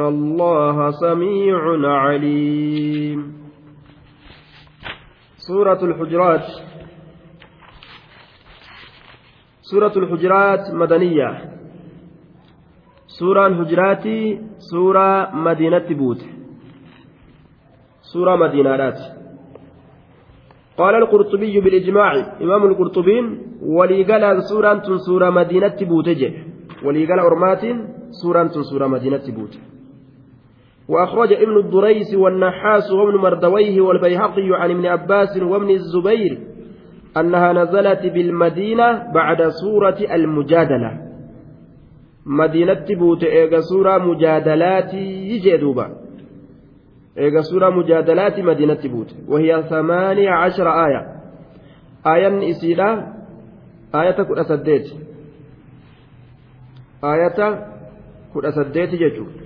الله سميع عليم. سورة الحجرات. سورة الحجرات مدنية. سورة الحجرات سورة مدينة بوت. سورة مدينة قال القرطبي بالإجماع إمام القرطبين وليقال سورة سورة مدينة بوتجه وليقال أرمات سورة سورة مدينة بوت. وأخرج ابن الدريس والنحاس وابن مردويه والبيهقي عن ابن عباس وابن الزبير أنها نزلت بالمدينة بعد سورة المجادلة مدينة بوت إيجا سورة مجادلات يجدوبا eega suuraa mujaadalaati madiinatti buute wahiya samaaniya cashara aaya aayanni isiidha aayata kudha saddeeti aayata kudha saddeeti jechuudha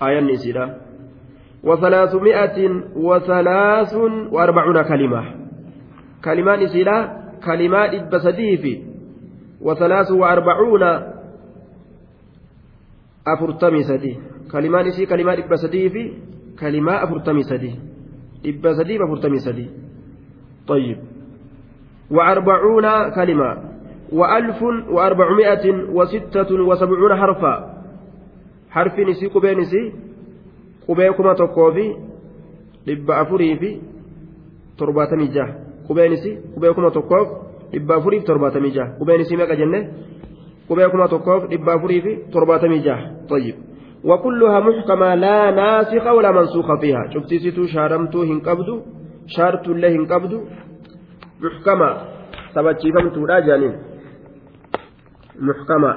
aayanni isiidha وثلاثمائة وثلاث وأربعون كلمة. كلمان إسيلا كلمات بسديف وثلاث وأربعون أفرتمي سدي كلمان إسي كلمات بسديف كلمة أفرتمي سدي أفرتمي طيب. وأربعون كلمة. وألف وأربعمائة وستة وسبعون حرفا. حرف نسي قبي نسي قبي كما تقوفي إبا أفري في ترباتمي جاه قبي نسي قبي كما تقوف إبا أفري في ترباتمي جاه قبي نسي ماك جنة قبي كما تقوف إبا أفري في ترباتمي جاه طيب وكلها محكمة لا ناسخ ولا منسوخ فيها شفتي ستو شارمتو هنقبدو شارت الله هنقبدو محكمة سبتشيفمتو لا جانين محكمة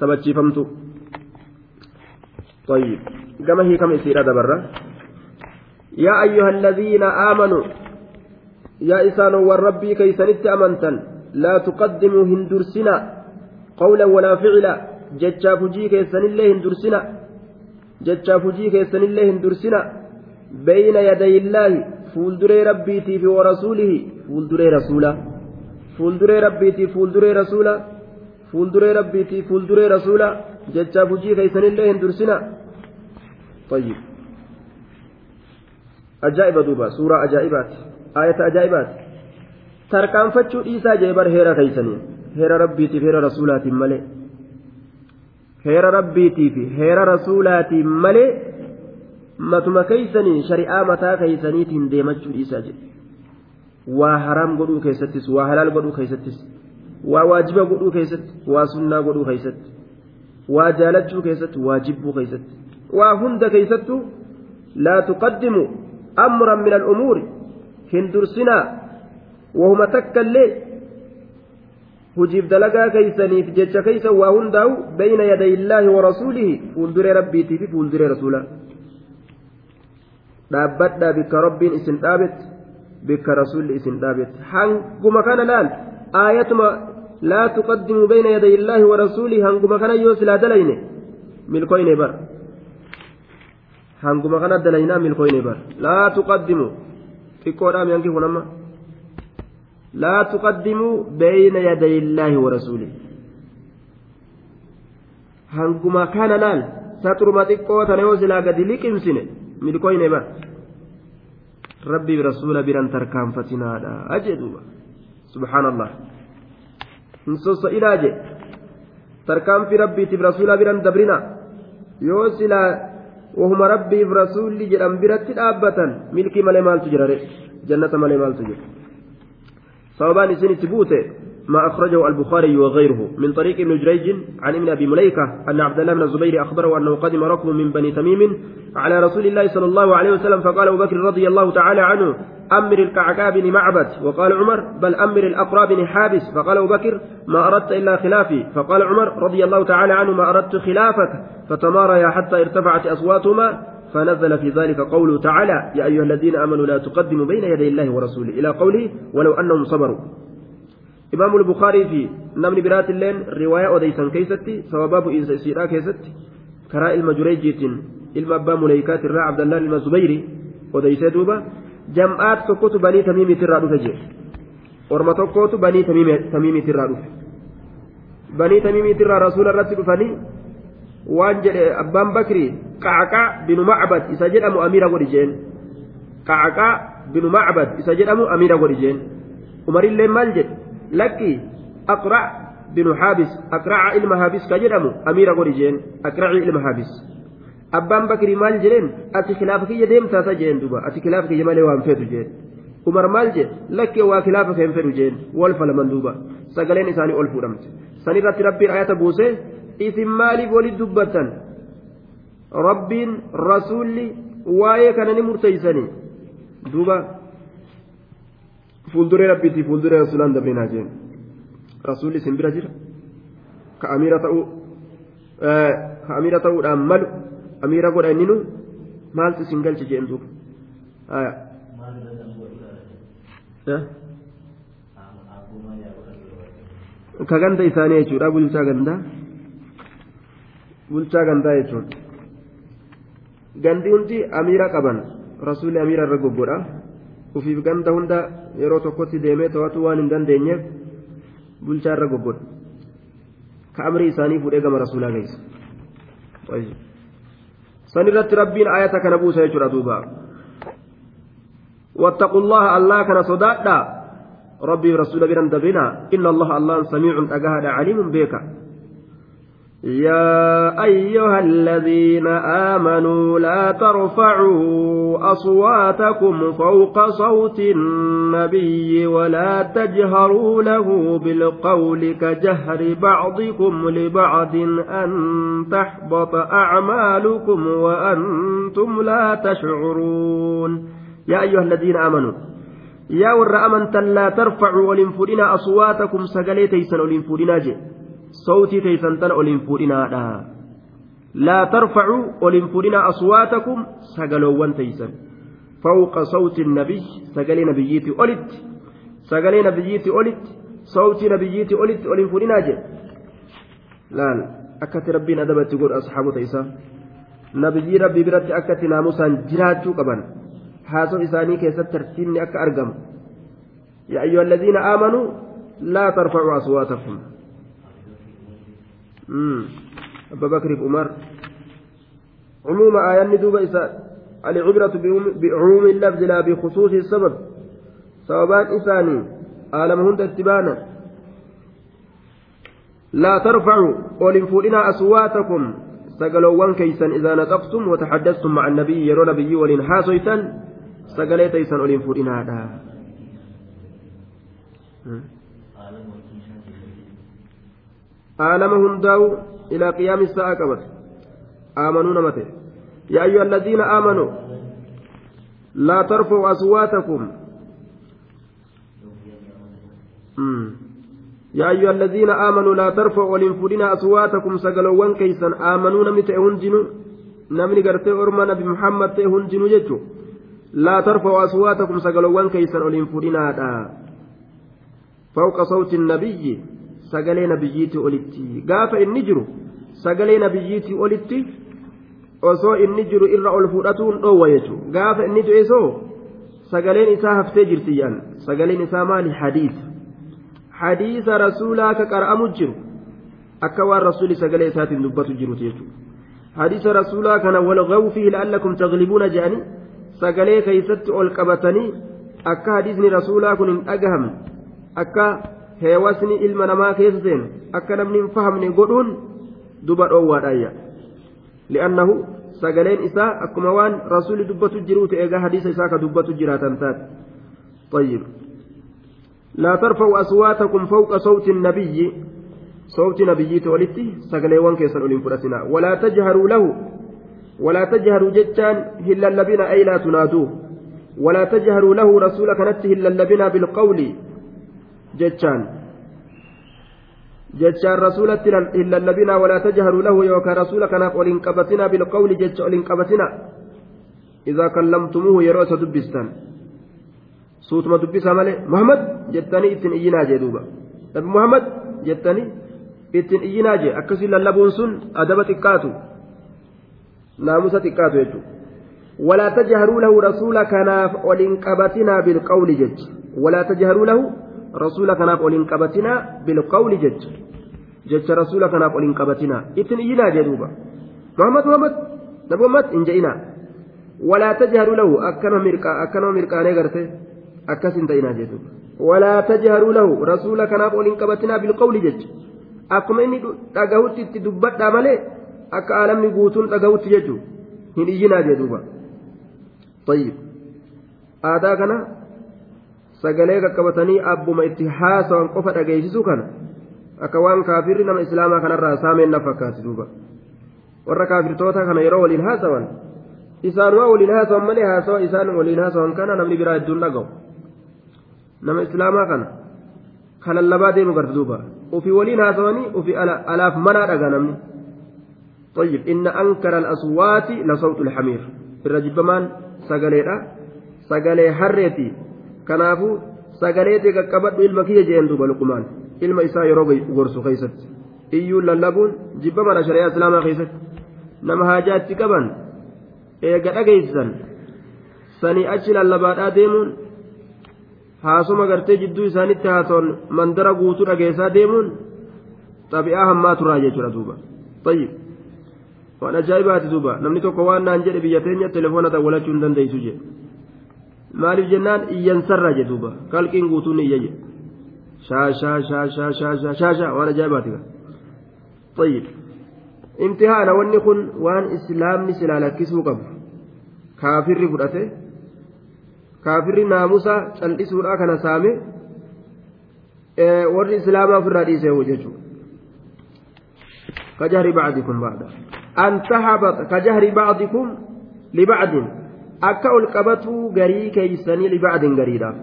سبتشيفمتو طيب كما هي كم يصير هذا برا يا أيها الذين آمنوا يا إسان والربي كيسنت أمنتا لا تقدموا هندرسنا قولا ولا فعلا جتشا فجي كيسن الله هندرسنا jechaaf hujii keessanillee hin dursina bayna yadayillaahi fuulduree rabbiitii fi warasuulihi fuulduree rasuula fuulduree rabbiitii fuulduree rasuula fuulduree rabbiitii fuulduree rasuula jechaaf hujii keessanillee hin dursina طيب ajaa'iba duuba suuraa ajaa'ibaati ayata ajaa'ibaati tarkaanfachuu dhiisaa jee bar heera keeysanii heera rabbiitiif heera rasuulaatiin malee heera rabbiitii fi heera rasuulaatiin malee matuma keeysanii shari'aa mataa keeysaniitiin deemachuu dhiisaa jedhe waa haraam godhuu keessattis waa halaal godhuu keessattis waa waajiba godhuu keessatti waa sunnaa godhuu keessatti waa jaalachuu keessatti waa jibbuu keessatti waa hunda keessattuu laa tuqaddimu amran min al'umuuri hin dursinaa wahuma takka illee hujiif dalagaa keeysaniif jecha keeysa waa hundaa'u bayna yaday illaahi wa rasuulihi fuulduree rabbiitii fi fuulduree rasuula dhaabbadhaa bikka rabbiin isin dhaabet bikka rasuulli isin dhaabet hanguma kana laal aayatuma yaday illaahi wa rasuulihi hanguma kana yoo silaa dalayne milkoyne bar hanguma kana dalaynaa milkoyne bar laa tuqaddimu xiqqoodhaa miyankii kun amma لا تقدموا بين يدي الله ورسوله هنكما كان لال ستر ما تقوى تنوزلا قد لكمسن ملكوين با ربي برسول بران تركان فتنا أجدوا سبحان الله نصوص إلاجه تركان في ربي تبرسول بران دبرنا. يوسلا وهم ربي برسول جرام برات الآبة ملكي مالي مال تجرى جنة مالي مال تجرى sababaan isin itti buute ما أخرجه البخاري وغيره. من طريق ابن جريج عن ابن أبي مليكة أن عبد الله بن الزبير أخبره أنه قدم ركب من بني تميم على رسول الله صلى الله عليه وسلم فقال أبو بكر رضي الله تعالى عنه أمر الكعكاء بن معبد. وقال عمر بل أمر الأقرى بن حابس. فقال أبو بكر ما أردت إلا خلافي. فقال عمر رضي الله تعالى عنه ما أردت خلافك. فتماريا حتى ارتفعت أصواتهما. فنزل في ذلك قوله تعالى يا أيها الذين آمنوا لا تقدموا بين يدي الله ورسوله إلى قوله ولو أنهم صبروا. إمام البخاري في نمن برات اللين رواية أديسا كيستي سواباب إسيرا كيستي كراء المجريجيت irraa abdallaan ilma zubayri odeysee duuba jam'aat tokkotu banii tamiimitirraa dhufe jedhe orma tokkootu banii tamiimitirraa dhufe banii tamiimitirraa rasuula irratti dhufanii waan jedhe abbaan bakri qacaqaa binu macbad isa jedhamu amiira godhi jeen qacaqaa binu macbad isa jedhamu amiira godhi jeen umarillee maal jedhe lakki aqra' binu haabis aqraca ilma haabis ka jedhamu? Amiira godhi jeen aqracii ilma haabis abbaan bakrii maal jedheen? Ati kilaafa kiyya deemtaasa jeen duba ati kilaafa kiyya malee waan fedhu jeen. Umar maal jedhe lakkee waa kilaafa keen fedhu jeen. Wal falaman duuba. Sagaleen isaanii ol fuudhamte. Sanirratti rabbiin ayata buuse isin maaliif walit dubbattan rabbiin rasuulli waa'ee kana ni murteeysanii fuulduree rabbiitii fuulduree rasuulaan dabrinaa jeen rasuulli isin bira jira ka amiira ta'uu ka amiira ta'uudhaan malu amiira godha inninu maaltu isin galche jeen duuba ka ganda isaanii jechuudha bulchaa gandaa bulchaa gandaa jechuun gandi hundi amiira qaban rasuulli amiira irra goggodha ufiif ganda hunda yeroo tokkotti deemee to'atu waan hin dandeenyeef bulchaa irra goggodha ka amri isaanii fuudhee gama rasuulaa geessa sanirratti rabbiin ayata kana buusa jechuudha duuba واتقوا الله الله كان صدادا ربي رسول برا دبنا إن الله الله سميع أجهد عليم بك يا أيها الذين آمنوا لا ترفعوا أصواتكم فوق صوت النبي ولا تجهروا له بالقول كجهر بعضكم لبعض أن تحبط أعمالكم وأنتم لا تشعرون. يا أيها الذين آمنوا يا ور أمنت لا ترفعوا ولنفرنا أصواتكم سقليتيسا ولنفرنا جي. صوتي تيسن تن أولين فودينا لا ترفعوا أولين فودينا أصواتكم سقلوان تيسن فوق صوت النبي سقلي نبيتي أولت سقلي نبيتي أولت صوت نبيتي أولت أولين فودينا جي. لا أكت ربنا دبت تقول أصحاب تيسا نبي ربي برت أكت ناموسا جراتشو قبن حاسو إساني كيست ترتيبني أك أرقم. يا أيها الذين آمنوا لا ترفعوا أصواتكم. أبا بكر عمر. عموم آيان دوبا إساء العبرة بعموم اللفظ لا بخصوص السبب. سببان إساني. آلمهن اتبانا. لا ترفعوا ولنفولنا أصواتكم. سقلوان كيسا إذا نطقتم وتحدثتم مع النبي يرو نبي ولنحاسيتا سقليتيسا ولنفولنا هذا. عالم هنداو إلى قيام الساعة كبر آمنون متى يا أيها الذين آمنوا لا ترفعوا أصواتكم. يا أيها الذين آمنوا لا ترفعوا ولنفدنا أصواتكم سقلوان كيسا آمنون متى هنجنوا nabi muhammad ta'e hundinuu jechuun laa tarfa'u aswaatakum sagalowwan keeysan oliin fudhinaadha fawqa sawti nabiyyi sagalee nabiyyiitii olitti gaafa inni jiru sagalee nabiyyiitii olitti osoo inni jiru irra ol fudhatuun dhoowwa jechuudha gaafa inni du'esoo sagaleen isaa haftee jirti yaan sagaleen isaa maali hadiisa hadiisa rasuulaa ka qara'amu jiru akka waan rasuuli sagalee isaatiin dubbatu jiruti jechuudha hadiisa rasuulaa kana walgawu fihi la'allakum taglibuuna jedhanii sagalee keeysatti ol qabatanii akka hadiisni rasuulaa kun hin dhagahamne akka heewasni ilma namaa keessa seenu akka namni hin fahamne godhuun duba dhoowwaadhaayya li'annahu sagaleen isaa akkuma waan rasuuli dubbatu jiruuti eegaa hadiisa isaa ka dubbatu jiraatan taate طيب لا ترفعوا أصواتكم فوق صوت النبي صوت نبي تولدتي سقليوان كيسن أولين فرسنا ولا تجهروا له ولا تجهروا جتان هلا اللبنا أي لا تنادوه ولا تجهروا له رسولك نته هلا اللبنا بالقول جتان جتان رسولة إلا اللبنا ولا تجهروا له يوكا رسولك ناف أولين قبتنا بالقول جتان أولين قبتنا إذا كلمتموه يروس دبستان malee muhammad jettanii ittiin iyyinaa jee duuba nabi muhammad jettanii ittiin iyyinaa jee akkasii lallabuun sun adaba xiqqaatu naamusa xiqqaatu jechuudha walaa tajharuu lahu rasuula kanaaf oliin qabatinaa bilqawli jecha walaa tajharuu lahu rasuula kanaaf oliin qabatinaa bilqawli jecha jecha rasuula kanaaf oliin qabatinaa ittiin iyyinaa jee duuba muhammad muhammad nabi muhammad hin je'inaa walaa tajharuu lahu akkanuma mirqaanee gartee. akkasin ta'inaa jechuudha walaa tajharuu lahu rasuula kanaaf ol hin qabatinaa bilqawli jecha akkuma inni dhagahutti itti dubbadhaa malee akka aalamni guutuun dhagahutti jechuudha hin iyyinaa jedhuuba tayyib aadaa kana sagalee qaqqabatanii abbuma itti haasawan qofa dhageessisuu kana akka waan kaafirri nama islaamaa kanarraa saameen na fakkaati duuba warra kaafirtoota kana yeroo waliin haasawan isaanumaa waliin haasawan malee haasawa isaan waliin haasawan kana namni biraa hedduun dhagahu nama islaamaa kana ka lallabaa deemu garta duuba ufii waliin haasawanii ufii alaaf manaa dhagaa namni طيب إن أنكر الأصوات لصوت الحمير الرجبمان سجليرا سجلي حريتي kanaafuu sagaleetii qaqqabadhu ilma kiyya jeen duuba luqumaan ilma isaa yeroo gorsu keessatti. Iyyuu lallabuun jibba jibbamaadha shari'aa islaamaa keessatti. Nama haajaa qaban eega dhageessan sanii achi lallabaadhaa deemuun haasoma gartee jidduu isaanitti haasoon mandara guutuu dhageessaa deemuun xabi'aa hammaa turaa jechuudha duuba. Tayyib. Waan ajaa'ibaati duuba. Namni tokko waan naan jedhe biyya teenya telefoona walachuu hin dandeessu jedhe. maaliif jennaan iyyansarraa jedhe duuba kalqiin guutuun iyya jedhe shaashaa shaashaa shaashaa shaashaa waan ajaa'ibaati طيب امتحان wanni kun waan islaamni silaa lakkisuu qabu kaafirri fudhate kaafirri naamusa cal'isuudha kana saame warri islaamaa ofirraa dhiisee jechuudha كجهر بعضكم بعضا أن تهبط كجهر بعضكم لبعض akka ol qabatuu garii keeysanii libacdin gariidhaaf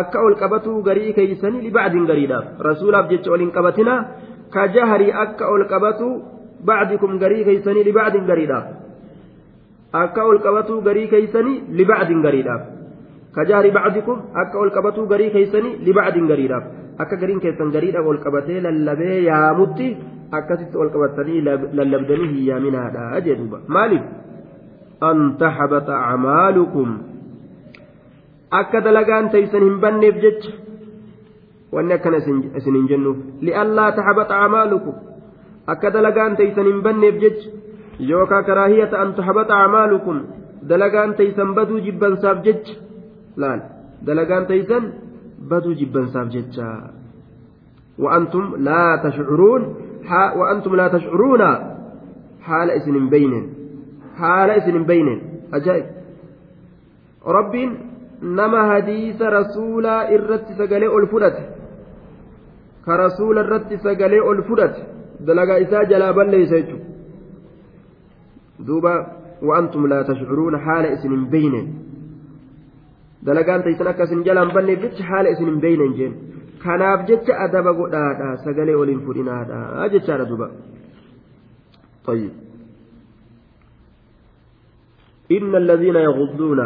akka ol qabatuu garii keeysanii libacdin gariidhaaf rasuulaaf jecha ol hin qabatina kajahri akka ol qabatuu bacdikum garii keeysanii libacdin gariidhaaf akka ol qabatuu garii keeysanii libacdin gariidhaaf kajahri bacdikum akka ol qabatuu garii keeysanii libacdin gariidhaaf akka gariin keessan gariidhaaf ol qabatee lallabee yaamutti akkasitti ol qabatanii lallabdanii hin yaaminaadha maaliif an taxbata acmaalukum akka dalagaan teeysan hin banneef jecha wanni akkana isin hin jennuuf li'allaa taxbata acmaalukum akka dalagaan teeysan hin banneef jecha yookaa karaahiyata an taxbata acmaalukum dalagaan teeysan baduu jibbansaaf jecha laal dalagaan teeysan baduu jibbansaaf jecha وأنتم لا تشعرون وأنتم لا تشعرون حال اسم haala isin hin beeyneen ajaa'ib rabbiin nama hadiisa rasuulaa irratti sagalee ol fudhate ka rasuula irratti sagalee ol fudhate dalagaa isaa jalaa balleessa jechuudha duuba wa'antum laa tashcuruuna haala isin hin beeyneen dalagaan taysan akka isin jalaan banneef jecha haala isin hin beeyneen jeen kanaaf jecha adaba godhaadha sagalee oliin fudhinaadha jechaadha duuba. إن الذين يغضون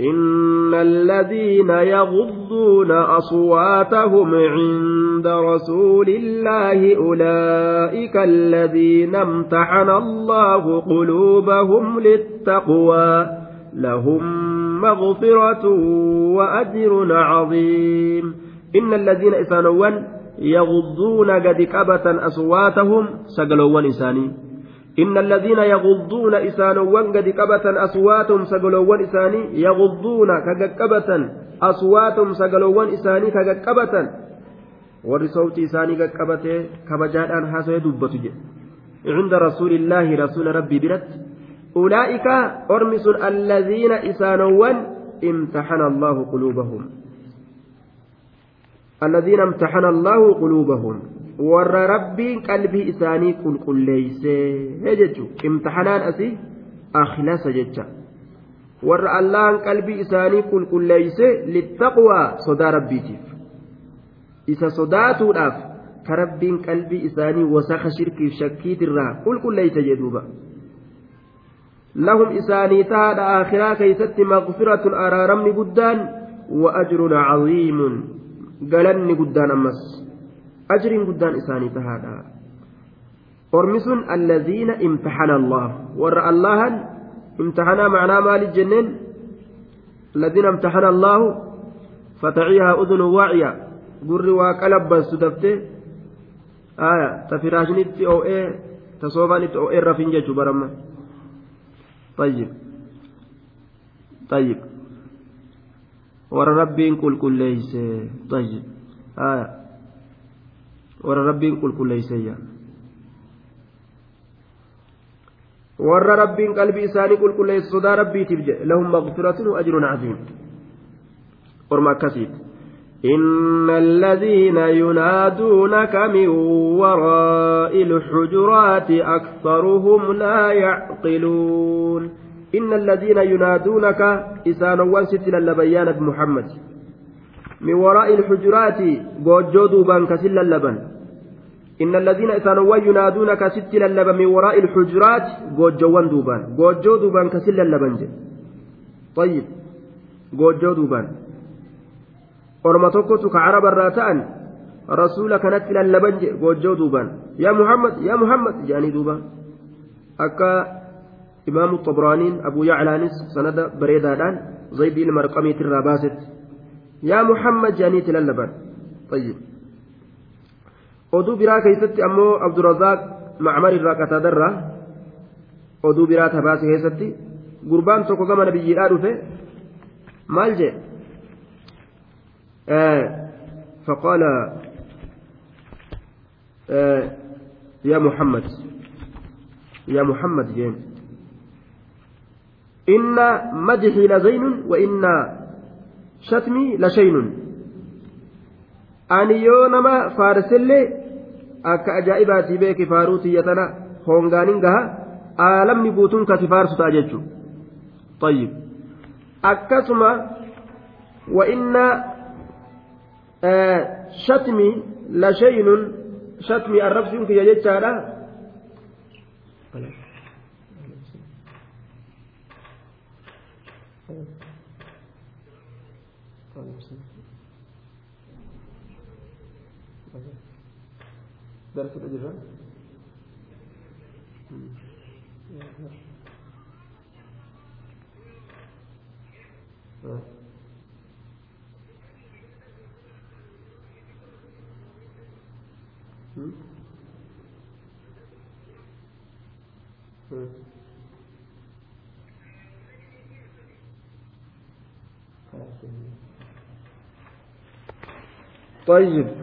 إن الذين يغضون أصواتهم عند رسول الله أولئك الذين امتحن الله قلوبهم للتقوى لهم مغفرة وأجر عظيم. إن الذين إسانوان يغضون قد كبة أصواتهم سقلوان إساني. إن الذين يغضون إسانوان قد قبة أصواتهم سقلوان إساني يغضون كقبة أصواتهم سقلوان إساني كقبة warri sawtii isaanii qaqqabate kabajaadhaan haasawee dubbatu jedhe cunda rasuulillaahi rasuula rabbii biratti ulaa'ika ormi sun allaziina isaanowwan imtaxana allaahu quluubahum allaziina imtaxana allaahu quluubahum warra rabbiin qalbii isaanii qulqulleeysee jechu imtixanaan asii akhlasa jecha warra allahan qalbii isaanii qulqulleeyse littaqwaa sodaa rabbiitiif isa sodaatuudhaaf ka rabbiin qalbii isaanii wasaka shirkiif shakkiitirraa qulqulleeyse jedhuuba lahum isaanii tahaadha aakhiraa keeysatti maqfiratun araaramni guddaan wa ajrun caziimun galanni guddaan ammas isaanii tahaadha ormi sun allaziina imtaxana allah warra allahan imtaxanaa macnaa maaliif jenneen allaziina imtaxana allahu fataciihaa udunu waaciya gurri waa qalabbansu daftee aya ta firaashinitti oo'ee ta soofaanitti oo'ee rafin jechuu baramma طيب طيب ورا ربين قل قل ليس طيب آه warra rabbiin qulqulleeyseyya warra rabbiin qalbii isaanii qulqulleeyse sodaa rabbiitiif jedhe lahum maqfiratun ajrun caziim orma akkasiiti إن الذين ينادونك من وراء الحجرات أكثرهم لا يعقلون إن الذين ينادونك إسانوان ستنا لبيان محمد من وراء الحجرات جوجو بان كسل اللبن إن الذين إسانوا ينادونك ست اللبن من وراء الحجرات جوجوان دوبان جوجو دوبان كسل اللبن طيب جوجو دوبان irraa ta'an rasuula kanatti lallaban je goojjoo duubaan yaa muhammad yaa muhammad jedhanii duuba akka imaamu xobraaniin abuu yaclaanis sanada bareedaadhaan zaydii ilma arqamiitirraa baasetti yaa muhammad jedhanii lallaban طيب oduu biraa keessatti ammoo abdurazaaq macmar irraa qataadarraa oduu biraa tabaase keessatti gurbaan tokko gama nabiyyiidhaa dhufe maal jee فقال يا محمد يا محمد جين إن مدحي لزين وإن شتمي لشين yoo nama faarsellee akka ajaa'ibaatii beeki faaruu tiyyatana hoongaanin gaha aalamni guutuun kasi faarsu ta'a jechuudha tayyib akkasuma wa inna shatmi la shaynun shatmi arrabsiin kiyya jechaadha درس الأجرة طيب